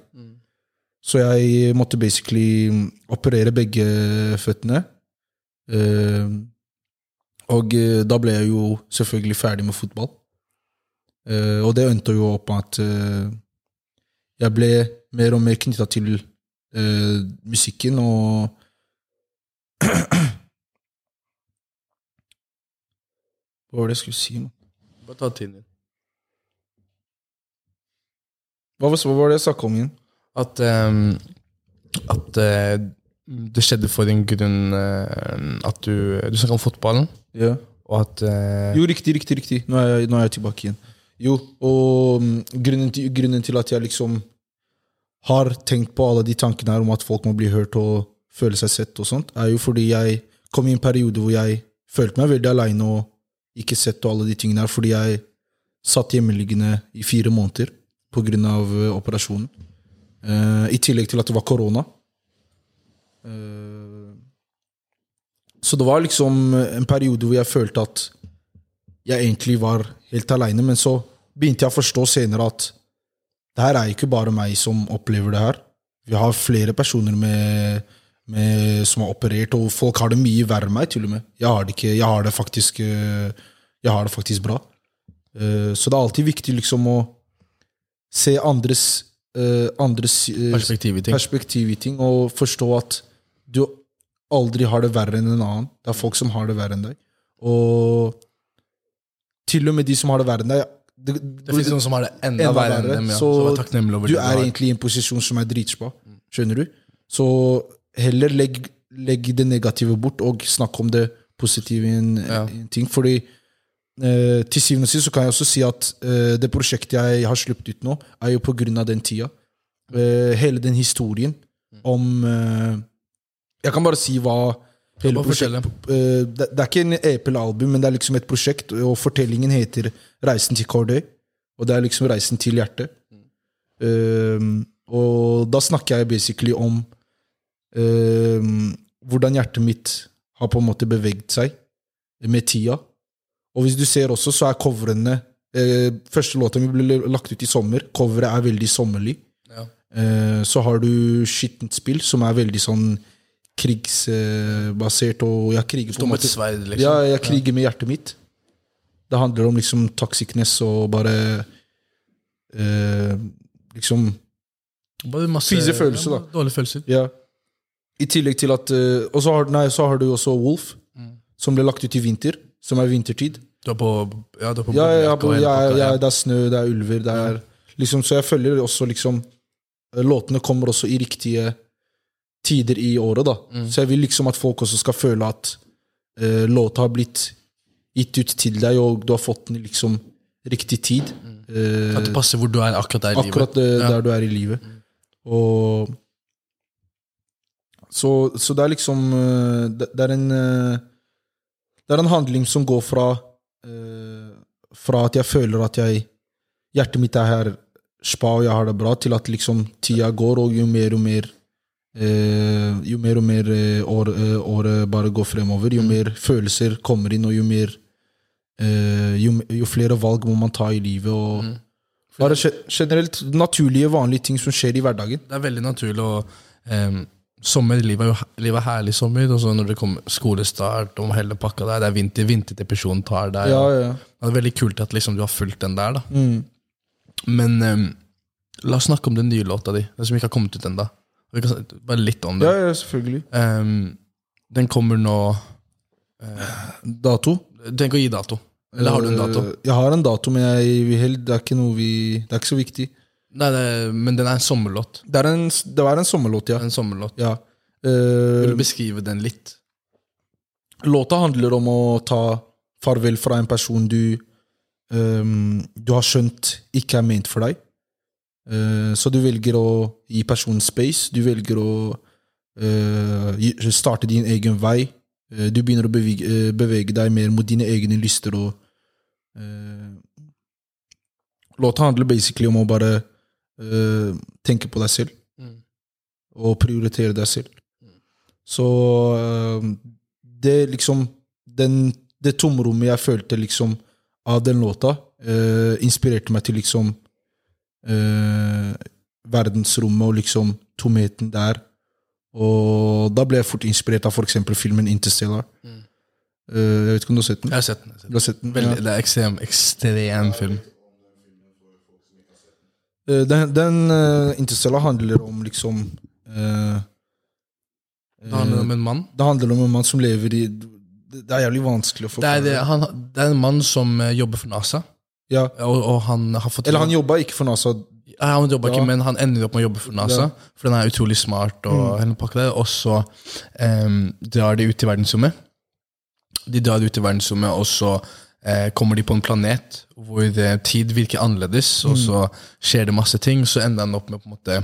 Så jeg måtte basically mm, operere begge føttene. Og da ble jeg jo selvfølgelig ferdig med fotball. Og det endte jo opp med at jeg ble mer og mer knytta til musikken og Hva var det jeg skulle si? nå? Bare ta tiden din. Hva var, det jeg snakka om igjen? At, um, at uh, det skjedde for en grunn uh, at du Du snakka om fotballen, Ja. og at uh, Jo, riktig, riktig, riktig. Nå er jeg, nå er jeg tilbake igjen. Jo, og um, grunnen til, grunnen til at jeg liksom har tenkt på alle de tankene her om at folk må bli hørt og føle seg sett og sånt, er jo fordi jeg kom i en periode hvor jeg følte meg veldig aleine og ikke sett og alle de tingene her, fordi jeg satt hjemmeliggende i fire måneder av eh, operasjonen. Uh, I tillegg til at det var korona. Uh, så det var liksom en periode hvor jeg følte at jeg egentlig var helt aleine, men så begynte jeg å forstå senere at det her er ikke bare meg som opplever det her. Vi har flere personer med, med, som har operert, og folk har det mye verre enn meg, til og med. Jeg har det, ikke, jeg har det, faktisk, eh, jeg har det faktisk bra. Eh, Så det er alltid viktig liksom å se andres, eh, andres perspektiv i perspektiv i ting, og forstå at du aldri har det verre enn en annen. Det er folk som har det verre enn deg. Og til og med de som har det verre enn deg det, Det finnes noen som har det enda, enda verre enn dem. Ja. så Så er du er egentlig i en posisjon som er dritspa. Skjønner du? Så heller legg, legg det negative bort, og snakk om det positive i en, Ja. en ting. Fordi eh, til syvende og sist så kan jeg også si at eh, det prosjektet jeg har sluppet ut nå, er jo på grunn av den tida. Eh, hele den historien om eh, Jeg kan bare si hva hele prosjektet eh, det, det er ikke en EP eller album, men det er liksom et prosjekt, og fortellingen heter 'Reisen til Corday'. Og det er liksom 'Reisen til hjertet'. Um, og da snakker jeg basically om hvordan hjertet mitt har på en måte beveget seg med tida. Og hvis du ser også, så er coverene eh, Første låta mi ble lagt ut i sommer. Coveret er veldig sommerlig. Ja. Eh, så har du Skittent spill, som er veldig sånn krigsbasert, og jeg kriger på en måte sverd, liksom. ja, jeg kriger med hjertet mitt. Det handler om liksom toxicness og bare eh, Liksom Bare masse Fise følelser, ja, da. Dårlige følelser. Ja. I tillegg til at eh, Og så har, nei, så har du også Wolf, som ble lagt ut i vinter. Som er vintertid. Du er på Ja, er på Ja, ja, hele ja, ja, det er snø, det er ulver, det er liksom Så jeg følger også liksom eh, Låtene kommer også i riktige tider i året, da. Så jeg vil liksom at folk også skal føle at uh, låta har blitt gitt ut til deg, og du har fått den i liksom riktig tid. Eh, At det passer hvor du er akkurat der i livet. akkurat eh, Ja. der du er i livet. Og så, så det er liksom eh, Det, er en eh, Det er en handling som går fra eh, Fra at jeg føler at jeg Hjertet mitt er her spa, og jeg har det bra, til at liksom tida går, og jo mer og mer Jo mer og mer år, året bare går fremover, jo mer følelser kommer inn, og jo mer jo, jo flere valg må man ta i livet. og bare generelt naturlige, vanlige ting som skjer i hverdagen. Det er veldig naturlig å um, Sommer, livet er jo livet er herlig sommer, og så når det kommer skolestart og hele pakka der, det er vinter, vinterdepresjonen tar deg. Ja, ja. Det er veldig kult at liksom du har fulgt den der, da. Mm. Men um, la oss snakke om den nye låta di, den som ikke har kommet ut ennå. Bare litt om Ja, den. ja, selvfølgelig. Um, den kommer nå Dato? Tenk å gi dato. Eller har du en dato? Eh, Jeg har en dato, men jeg, det er ikke noe vi Det er ikke så viktig. Nei, det, men den er en sommerlåt. Det er en, det var en sommerlåt, ja. En sommerlåt. ja. Vil Eh, du beskrive den litt? låta handler om å ta farvel fra en person du ehm, Du har skjønt ikke er ment for deg. Eh, så du velger å gi personen space. Du velger å eh, gi- starte din egen vei. Eh, du begynner å bevege, eh, bevege deg mer mot dine egne lyster. Og, eh, låta handler basically om å bare eh, tenke på deg selv. Mm. Og prioritere deg selv. Så uh, det liksom den, Det tomrommet jeg følte liksom av den låta, uh, inspirerte meg til liksom verdensrommet og liksom tomheten der. Og da ble jeg fort inspirert av f.eks. filmen Interstellar. Eh, jeg vet ikke om du har sett den? Jeg har sett den. Har sett den. har sett den? den. Veldig, Ja. Det er ekstrem, ekstrem film. Eh, Den, den uh, Interstellar handler om liksom uh, Det handler om en mann. Det handler om en mann som lever i Det er jævlig vanskelig å Det forklare. er, det, han, det er en mann som jobber for NASA, Ja. og, og han har fått Eller han jobba ikke for NASA. Ja, han jobber ikke, men han ender opp med å jobbe for NASA. Ja. For den er utrolig smart. Og, mm. og så um, drar de ut i verdensrommet. De drar ut i verdensrommet, og så kommer de på en planet hvor eh, tid virker annerledes. Og Mm. så skjer det masse ting. Så ender han opp med på en måte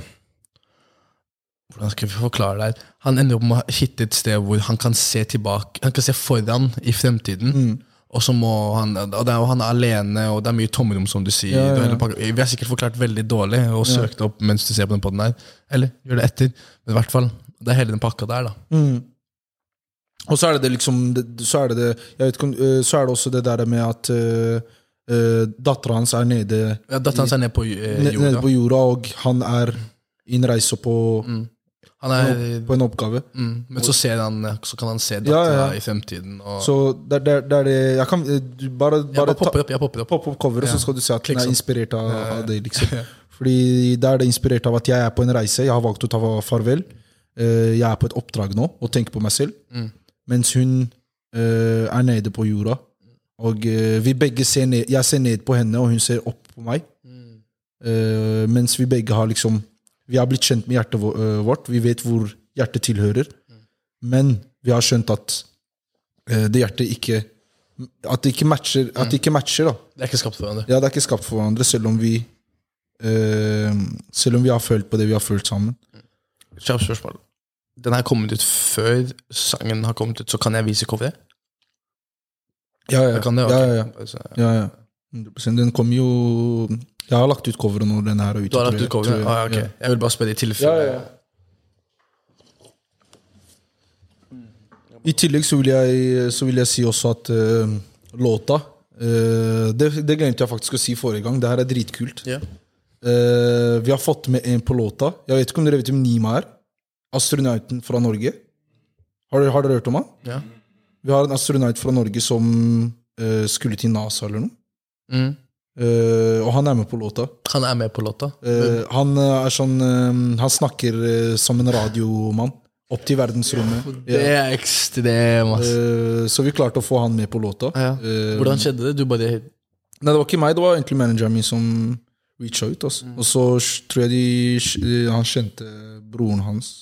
Hvordan skal vi forklare det? Han ender opp med å hitte et sted hvor han kan se tilbake Han kan se foran i fremtiden. Mm. Og så må han Og det er han er alene, og det er mye tomrom, som du sier. Ja, ja. ja. Vi har sikkert forklart veldig dårlig og søkt opp mens du ser på den podden her. Eller gjør det etter. Men i hvert fall, det er hele den pakka der, da. Mm. Og så er det det liksom Så er det det vet eh, Så er det også det der med at uh, dattera hans er nede, Ja, Datteren er nede på uh, jorda. nede på jorda, og han er i en reise på, Han er, på en oppgave. mm, men så, ser han, så kan han se Ja, dattera ja. i fremtiden. Så det, er det Jeg kan eh, du bare, jeg bare bare popper opp. jeg popper opp. poppe opp coveret, så skal du se at den er sånn. inspirert av, av det. liksom Fordi Da er det inspirert av at jeg er på en reise. Jeg har valgt å ta farvel. Eh, Jeg er på et oppdrag nå og tenker på meg selv. Mm. Mens hun eh, er nede på jorda. Og eh, vi begge ser ned Jeg ser ned på henne, og hun ser opp på meg. Mm. Uh, mens vi begge har liksom Vi har blitt kjent med hjertet vårt. Vi vet hvor hjertet tilhører. Men vi har skjønt at uh, det hjertet ikke At det ikke matcher. At det ikke matcher da Det er ikke skapt for hverandre. ja, det er ikke skapt for hverandre, selv om vi uh, Selv om vi har følt på det vi har følt sammen. Kjapt spørsmål. Den her kommet ut før sangen har kommet ut, så kan jeg vise coveret? Ja, ja. Jeg kan det, okay. ja, ja, ja. Altså, ja, ja. 100%. Den kom jo Jeg har lagt ut coveret når den her er ute. Du har lagt ut coveret? jeg. Ah, ja, ok. Ja. Jeg vil bare spørre i tilfelle. Ja, ja. I tillegg så vil jeg, så vil jeg si også at uh, låta uh, det, det glemte jeg faktisk å si forrige gang. Det her er dritkult. Ja. Uh, vi har fått med en på låta. Jeg vet ikke om dere vet hvem Nima er? Astronauten fra Norge. Har dere, har dere hørt om han? Ja. Vi har en astronaut fra Norge som uh, skulle til NASA eller noe. Mm. Uh, og han er med på låta. Han er med på låta. Uh, han er sånn Han snakker som en radiomann. Opp til verdensrommet. Det er ekstremt, så vi klarte å få han med på låta. Ja. Hvordan skjedde det? Du bare Nei, det var ikke meg, det var egentlig manageren min som reacha ut. Altså. Mm. Og så tror jeg de, han kjente broren hans.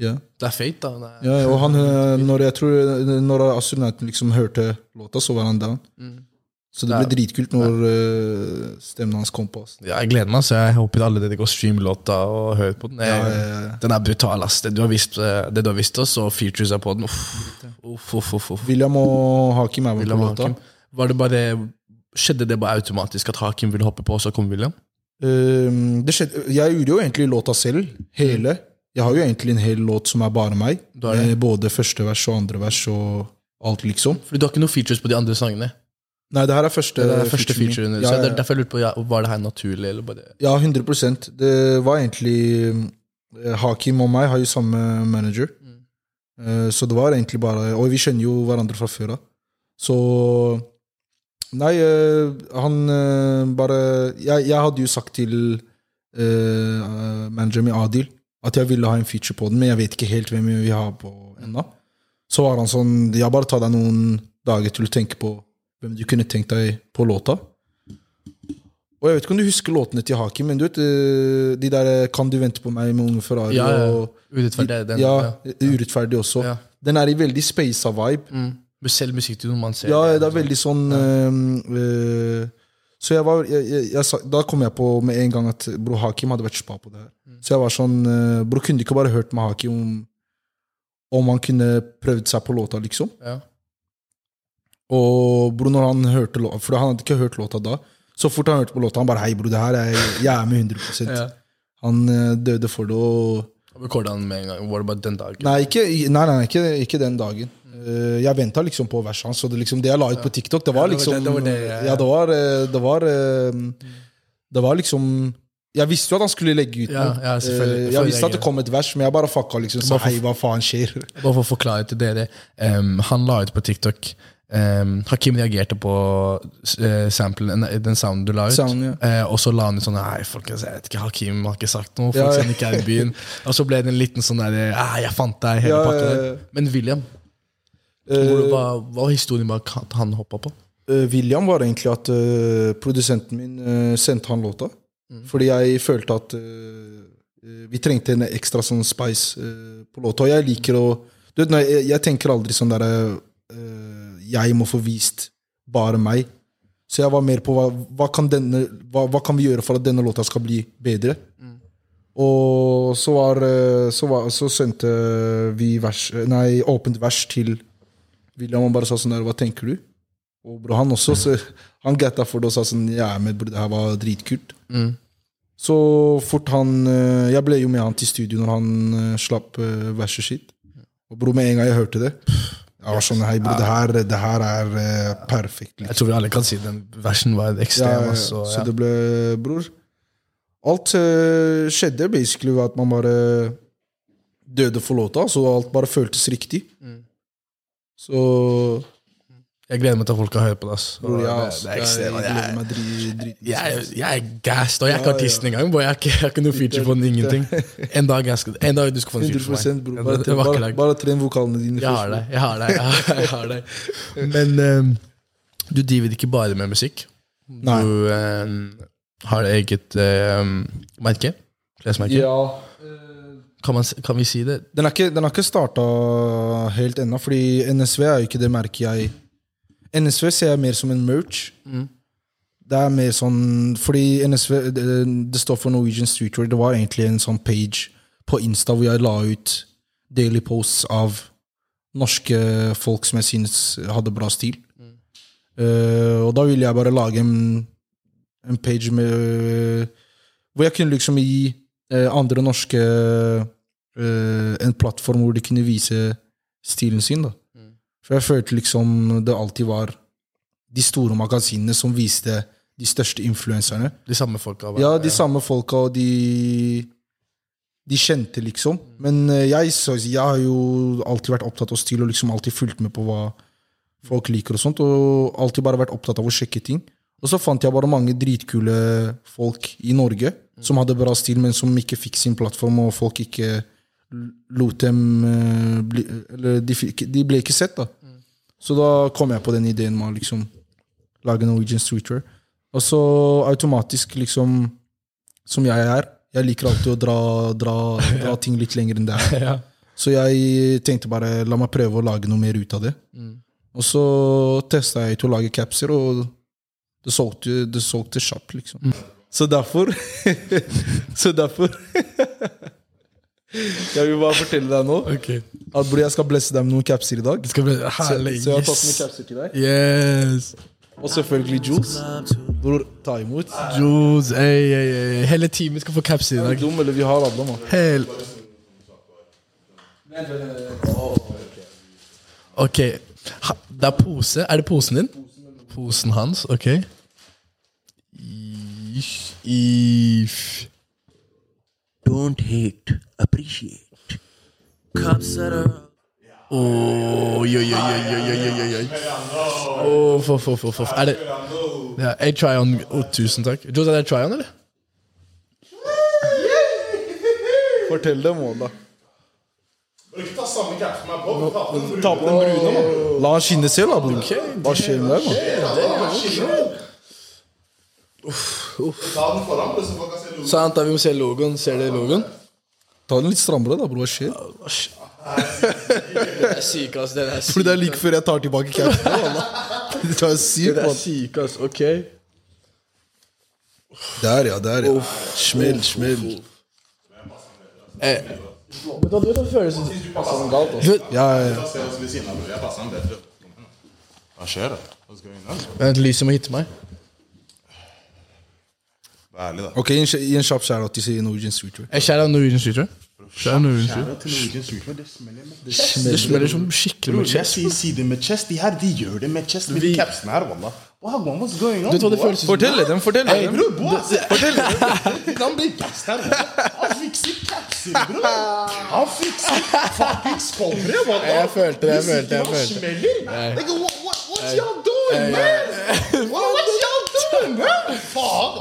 Yeah. Det er fate, da. Er, Ja, og han, eh, når jeg tror Når astronauten liksom hørte låta, så var han down. Mm. Så det ble dritkult når uh, stemmen hans kom på. Altså. Ja, jeg gleder meg, så jeg håper alle dere går stream låta og hører på den. Jeg, Ja, ja, ja. Den er brutal, ass. Det du har vist, eh, det du har vist oss, og features er på den. Uff, uff, uff, uff, uff. William og Hakim er med William på låta. Hakim. Var det bare, skjedde det bare automatisk at Hakim ville hoppe på, og så kom William? Um, det skjedde, jeg gjorde jo egentlig låta selv, hele. Jeg har jo egentlig en hel låt som er bare meg. Med både første vers og andre vers og alt, liksom. Fordi du har ikke noen features på de andre sangene. Nei, det her er første, Det er første featuren. Ja, så ja, er Derfor jeg lurte på, ja, Var det her naturlig, eller bare ja, 100% Det var egentlig eh, Hakim og meg har jo samme manager. Mm. Eh, Så det var egentlig bare Og vi kjenner jo hverandre fra før av. Så Nei, eh, han eh, bare Jeg, jeg hadde jo sagt til uh, manageren min, Adil, at jeg ville ha en feature på den, men jeg vet ikke helt hvem vi har på ennå. Så var han sånn Ja, bare ta deg noen dager til å tenke på hvem du kunne tenkt deg på låta. Og jeg vet ikke om du husker låtene til Hakim, men du vet de der 'Kan du vente på meg' med Unge Ferrari Ja, ja. Urettferdig. Den, ja, ja. Urettferdig også. Ja. Den er i veldig spasa vibe. Mm. Selv musikkvideoen man ser Ja, det er veldig sånn eh, eh, Så jeg var jeg, jeg, jeg, Da kom jeg på med en gang at bro Hakim hadde vært spa på det her. Så jeg var sånn uh, Bro, kunne du ikke bare hørt med Hakim om om han kunne prøvd seg på låta, liksom? Ja. Og bro, når han hørte låta For han hadde ikke hørt låta da. Så fort han hørte på låta, han bare Hei, bro, det her er jeg er med 100 Ja. Han eh, døde for det og Rekorda han med en gang? Var det bare den dagen? Nei, ikke, nei, nei, ikke, ikke den dagen. Eh, jeg venta liksom på verset hans. Det, liksom, det jeg la ut på TikTok, det var Ja, det var liksom det- var ja. Ja, det var eh, Det var, eh, det var liksom Jeg visste jo at han skulle legge ut noe. ja, ja, jeg visste at det kom et vers, men jeg bare fucka liksom. Så hei, hva faen skjer? Bare for å forklare til dere. Um, han la ut på TikTok um, Hakim reagerte på uh, samplen, den sounden du la ut. Sound, ja. uh, og så la han ut sånn Nei, folkens, jeg vet ikke, Hakim har ikke sagt noe. Folk Ja, ikke er i byen. Og så ble det en liten sånn der ah, Jeg fant deg, hele Ja, ja. Men William, hvor, hva, var historien bak at han hoppa på? Eh, William var egentlig at uh, produsenten min uh, sendte han låta. Fordi jeg følte at eh, eh, vi trengte en ekstra sånn spice eh, på låta. Og jeg liker å du vet, jeg, jeg tenker aldri sånn derre eh, Jeg må få vist bare meg. Så jeg var mer på hva, hva, kan denne, hva, hva kan vi gjøre for at denne låta skal bli bedre. Og så var, eh, så var Så sendte vi vers, nei, åpent vers til William bare sa sånn der, hva tenker du? Og bro, han også, så han gatta for det og sa sånn Ja, men bro, det her var dritkult. Så fort han eh, Jeg ble jo med han til studio når han eh, slapp eh, verset sitt. Og bro, med en gang jeg hørte det Jeg var sånn Hei, bro, det her, det her er perfekt. Liksom. Jeg tror vi alle kan si den versen var ekstrem. ja, altså, Så ja. det ble Bror. Alt uh, skjedde basically ved at man bare døde for låta, så alt bare føltes riktig. Mm. Så Jeg gleder meg til at folk kan høre på det. ass. Bror, det, ja, det altså, er jeg, ekstremt. jeg Jeg, gleder meg drit, drit, jeg, jeg er gassed, og jeg er ikke artisten engang. bro. Jeg har ikke, jeg ikke noe feature på den, ingenting. En dag, jeg skal, en dag du skal få en feature for meg. Bro, bare, Bare, bare, bare tren vokalene dine Jeg har det. jeg har det, jeg har, jeg har det. Men um, du driver ikke bare med musikk. Du um, har eget um, merke. Klesmerke. Ja. Kan, man, kan vi si det? Den har ikke, den ikke starta helt ennå, fordi NSV er jo ikke det merket jeg NSV ser jeg mer som en merch. Det er mer sånn Fordi NSV det, det står for Norwegian Streetwear. Det var egentlig en sånn page på Insta hvor jeg la ut daily posts av norske folk som jeg synes hadde bra stil. Eh, og da ville jeg bare lage en, en page med Hvor jeg kunne liksom gi andre norske eh, en plattform hvor de kunne vise stilen sin. da. For jeg følte liksom det alltid var de store magasinene som viste de største influenserne. De samme folka? Ja, de samme folka, og de De kjente, liksom. Men eh, jeg, så, jeg har jo alltid vært opptatt av stil og liksom alltid fulgt med på hva folk liker. Og sånt, og alltid bare vært opptatt av å sjekke ting. Og så fant jeg bare mange dritkule folk i Norge som hadde bra stil, men som ikke fikk sin plattform, og folk ikke lot dem eh, bli Eller de, fikk, de ble ikke sett, da. Så da kom jeg på den ideen med å liksom lage Norwegian Streetwear. Og så automatisk, liksom, som jeg er Jeg liker alltid å dra, dra, dra ting litt lenger enn det er. Ja. Så jeg tenkte bare la meg prøve å lage noe mer ut av det. Og så testa jeg til å lage capser, og det solgte, det solgte kjapt, liksom. Så derfor Så derfor Jeg vil bare fortelle deg nå okay. at bror, jeg skal blesse deg med noen capser i dag. Skal blesse, Så, herlig. så jeg har tatt med Yes. capser til deg. yes. Og selvfølgelig juice. Bror, ta imot. Juice, ey, ey, ey. Hele teamet skal få caps i dag. du dum, eller vi har alle, mann? Hel... Ok. Ha, det er pose. Er det posen din? Posen hans, ok. Ish, If. Don't hate, appreciate. Cups that are Oi, oi, oi, oi, oi, oi, oi. Uff, uff, uff, uff, uff. Er det ja, Jeg try-on. Oh, tusen takk. Jules, er det try-on, eller? Fortell dem òg, da. Ikke ta samme caps som meg på. Ta på den brune, mann. La han skinne selv, da. Hva skjer med deg, mann? Ta den foran, så folk kan se logoen. Sant, da vi må se logoen. Ser dere logoen? Ta den litt strammere, da, bror. Hva skjer? Det er syk, ass. Den er syk. Fordi det er like før jeg tar tilbake capsen. Det er Den er syk, ass. Ok. Der, ja. Der, ja. Smell, smell. Eh. Men da, du hva føles Ja, ja, ja. ass? Ja, ja, den bedre. Hva skjer da? Vent, lyset må hitte meg. Ærlig, da. Ok, gi en, gi en kjapp shout-out til Norwegian Streetwear. Jeg kjære Norwegian Streetwear. Det er Norwegian Kjære til Norwegian Streetwear, det smeller med Det smeller som skikkelig med jeg chest. sier sider med chest. De her, de gjør det med chest. Med Vi- capsene her, wallah. Wow, what's going on? Du hva det føles? Fortell dem, fortell Hey, dem. bror, boy, fortell Han blir best her. Han fikser capser, bror. Han fikser fucking skoldre. Jeg følte det, jeg følte det, jeg følte det. smeller. Nigga, what, what, what y'all doing, man? What, what y'all doing, man? Faen,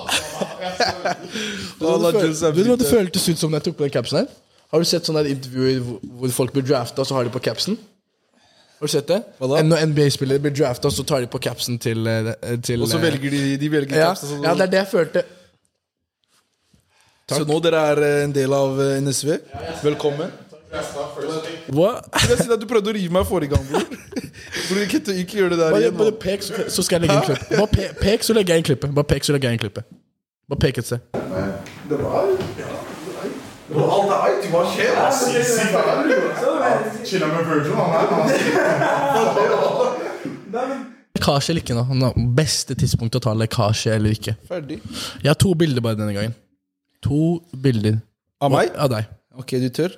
altså. Vet du hva det føltes ut som da jeg tok på den capsen her? Har du sett sånne intervjuer hvor, folk blir drafta, så har de på capsen? Har du sett det? Hva da? Når NBA-spillere blir drafta, så tar de på capsen til, eh, til Og så eh, velger de, de velger ja, capsen. Sånn. ja, det er det jeg følte. Så nå dere er eh, en del av NSV. Velkommen. Hva? Jeg sier at Du prøvde å rive meg forrige gang, bror. Bror, ikke, ikke gjør det der Bare, igjen. bare nå. pek, så, så skal jeg legge inn klippet. Bare pe, pek, så legger jeg inn klippet. Bare pek, så legger jeg inn klippet. Bare pek et sted. Chilla med Virgil, han her. han. Lekkasje eller ikke nå? nå? Beste tidspunkt å ta lekkasje eller ikke. Ferdig. Jeg har to bilder bare denne gangen. To bilder. Av meg? Av deg. Ok, du tør?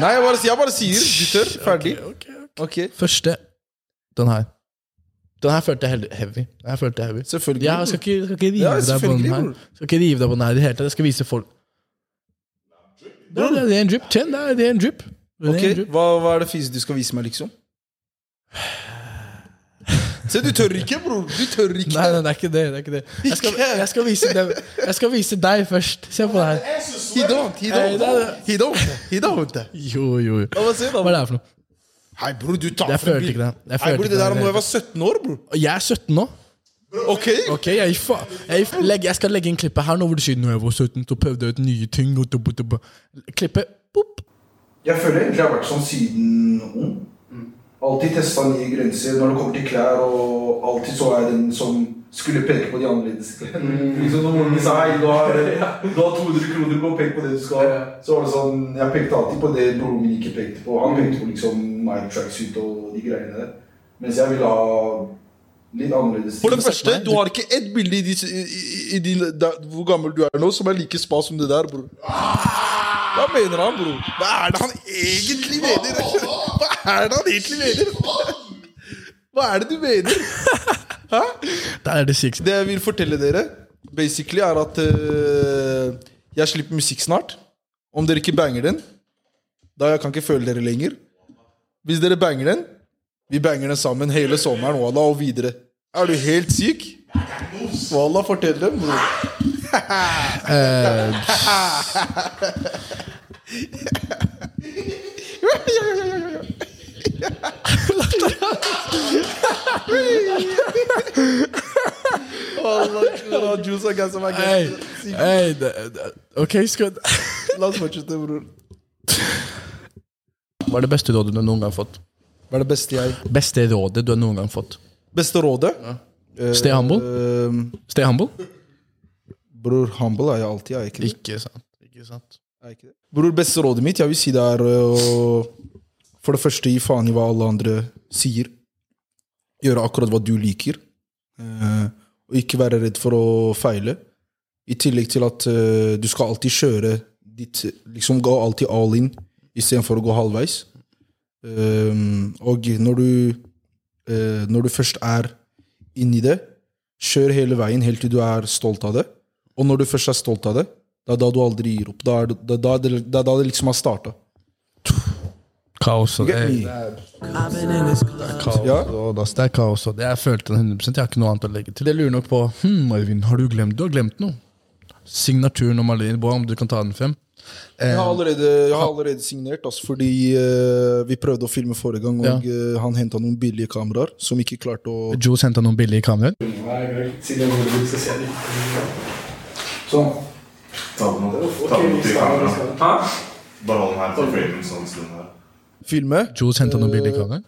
Nei, jeg bare, jeg bare sier du tør. Ferdig. Ok, Første, den her. Den her følte jeg heavy- heavy. Den her følte jeg heavy. Selvfølgelig. Jeg skal ikke, skal ikke rive Ja, deg på den her. Skal ikke rive deg på den her i det hele tatt. Jeg skal vise folk. Det er, det er en drip. Kjenn, det er, det er en drip. Det er Ok, en drip. hva, hva er det fise du skal vise meg, liksom? Se, du tør ikke, bror. Du tør ikke. Nei, nei, det er ikke det. det, er ikke det. Jeg, skal, jeg, skal vise dem, jeg skal vise deg først. Se på det her. He don't, he don't. He don't. He don't. Jo, jo, jo. Hva er det her for noe? Hei, bror, du tar Jeg frem bil-. Jeg Hei, følte bror, ikke det der må jeg var 17 år, bror. Jeg er 17 nå. Ok? Ok, jeg, fa jeg, legg, jeg skal legge inn klippet her nå hvor du sier Når jeg var 17, så prøvde jeg ut nye ting. Og. Klippet boop. Jeg føler egentlig jeg har vært sånn siden ung. Alltid testa nye grenser når det kommer til klær, og alltid så er den som skulle peke på de annerledes klærne. Liksom når moren min sa hei, du har, du har 200 kroner på å peke på det du skal, så var det sånn Jeg pekte alltid på det broren min ikke pekte på. Han pekte på liksom Nike tracksuit og de greiene der. Mens jeg ville ha litt annerledes For det første, du har ikke ett bilde i, de, i, i, i din, der, hvor gammel du er nå, som er like spa som det der, bror. Hva mener han, bror? Hva er det han egentlig mener? Hva er det han egentlig mener? Hva er det du mener? Hæ? Det er det sykt. Det jeg vil fortelle dere, basically, er at eh, jeg slipper musikk snart. Om dere ikke banger den, da jeg kan ikke føle dere lenger. Hvis dere banger den, vi banger den sammen hele sommeren wallah, og videre. Er du helt syk? Walla, fortell dem, bror. Er ganske ok, skal La oss fortsette, bror. Hva er det beste rådet du noen gang har fått? Hva er det beste jeg Beste rådet du har noen gang fått? Beste rådet? Ja. Stay humble? Uh, Stay humble? bror, humble er jeg alltid, er jeg ikke? Ikke sant. Ikke sant. Bror, beste rådet mitt, jeg vil si det er øh, å For det første gi faen i hva alle andre sier. Gjøre akkurat hva du liker. Eh, og ikke være redd for å feile. I tillegg til at eh, du skal alltid kjøre ditt Liksom gå alltid all in istedenfor å gå halvveis. Og når du Når du først er inni det, kjør hele veien helt til du er stolt av det. Og når du først er stolt av det, det er da du aldri gir opp. Da er det, det, er det, det er da det liksom har starta. Kaos. Det, club. kaos Ja. det er kaos. og det Jeg følte den 100 Jeg har ikke noe annet å legge til. Jeg lurer nok på hm, Marvin, har du glemt Du har glemt noe. Signaturen og maleriet. Boa, om du kan ta den frem. Jeg har allerede, jeg har allerede signert, altså, fordi uh, vi prøvde å filme forrige gang, og eh, han henta noen billige kameraer som ikke klarte å Joes henta noen billige kameraer. Det. Sånn. Ta den opp. Ta den opp i kamera. Bare hold den her til framen sånn stund her. filme. Jules henta noen bilder i kameraet.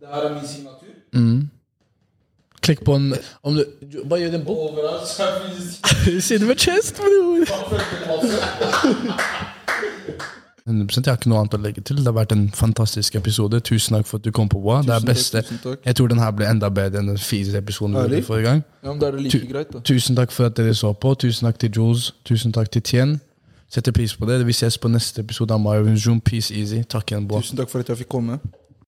Det her er min signatur. Klikk på en om du, du, Bare gjør den bort. Sitter med chest, bror! 100%. Jeg har ikke noe annet å legge til. Det har vært en fantastisk episode. Tusen takk for at du kom på Boa. Det er beste. takk. Jeg tror den her ble enda bedre enn den fire episoden vi hadde forrige gang. Ja, men Da er det like Tu- greit, da. Tusen takk for at dere så på. Tusen takk til Jules. Tusen takk til Tien. Setter pris på det. Vi ses på neste episode av Mario. Peace easy. Takk igjen, Boa. Tusen takk for at jeg fikk komme.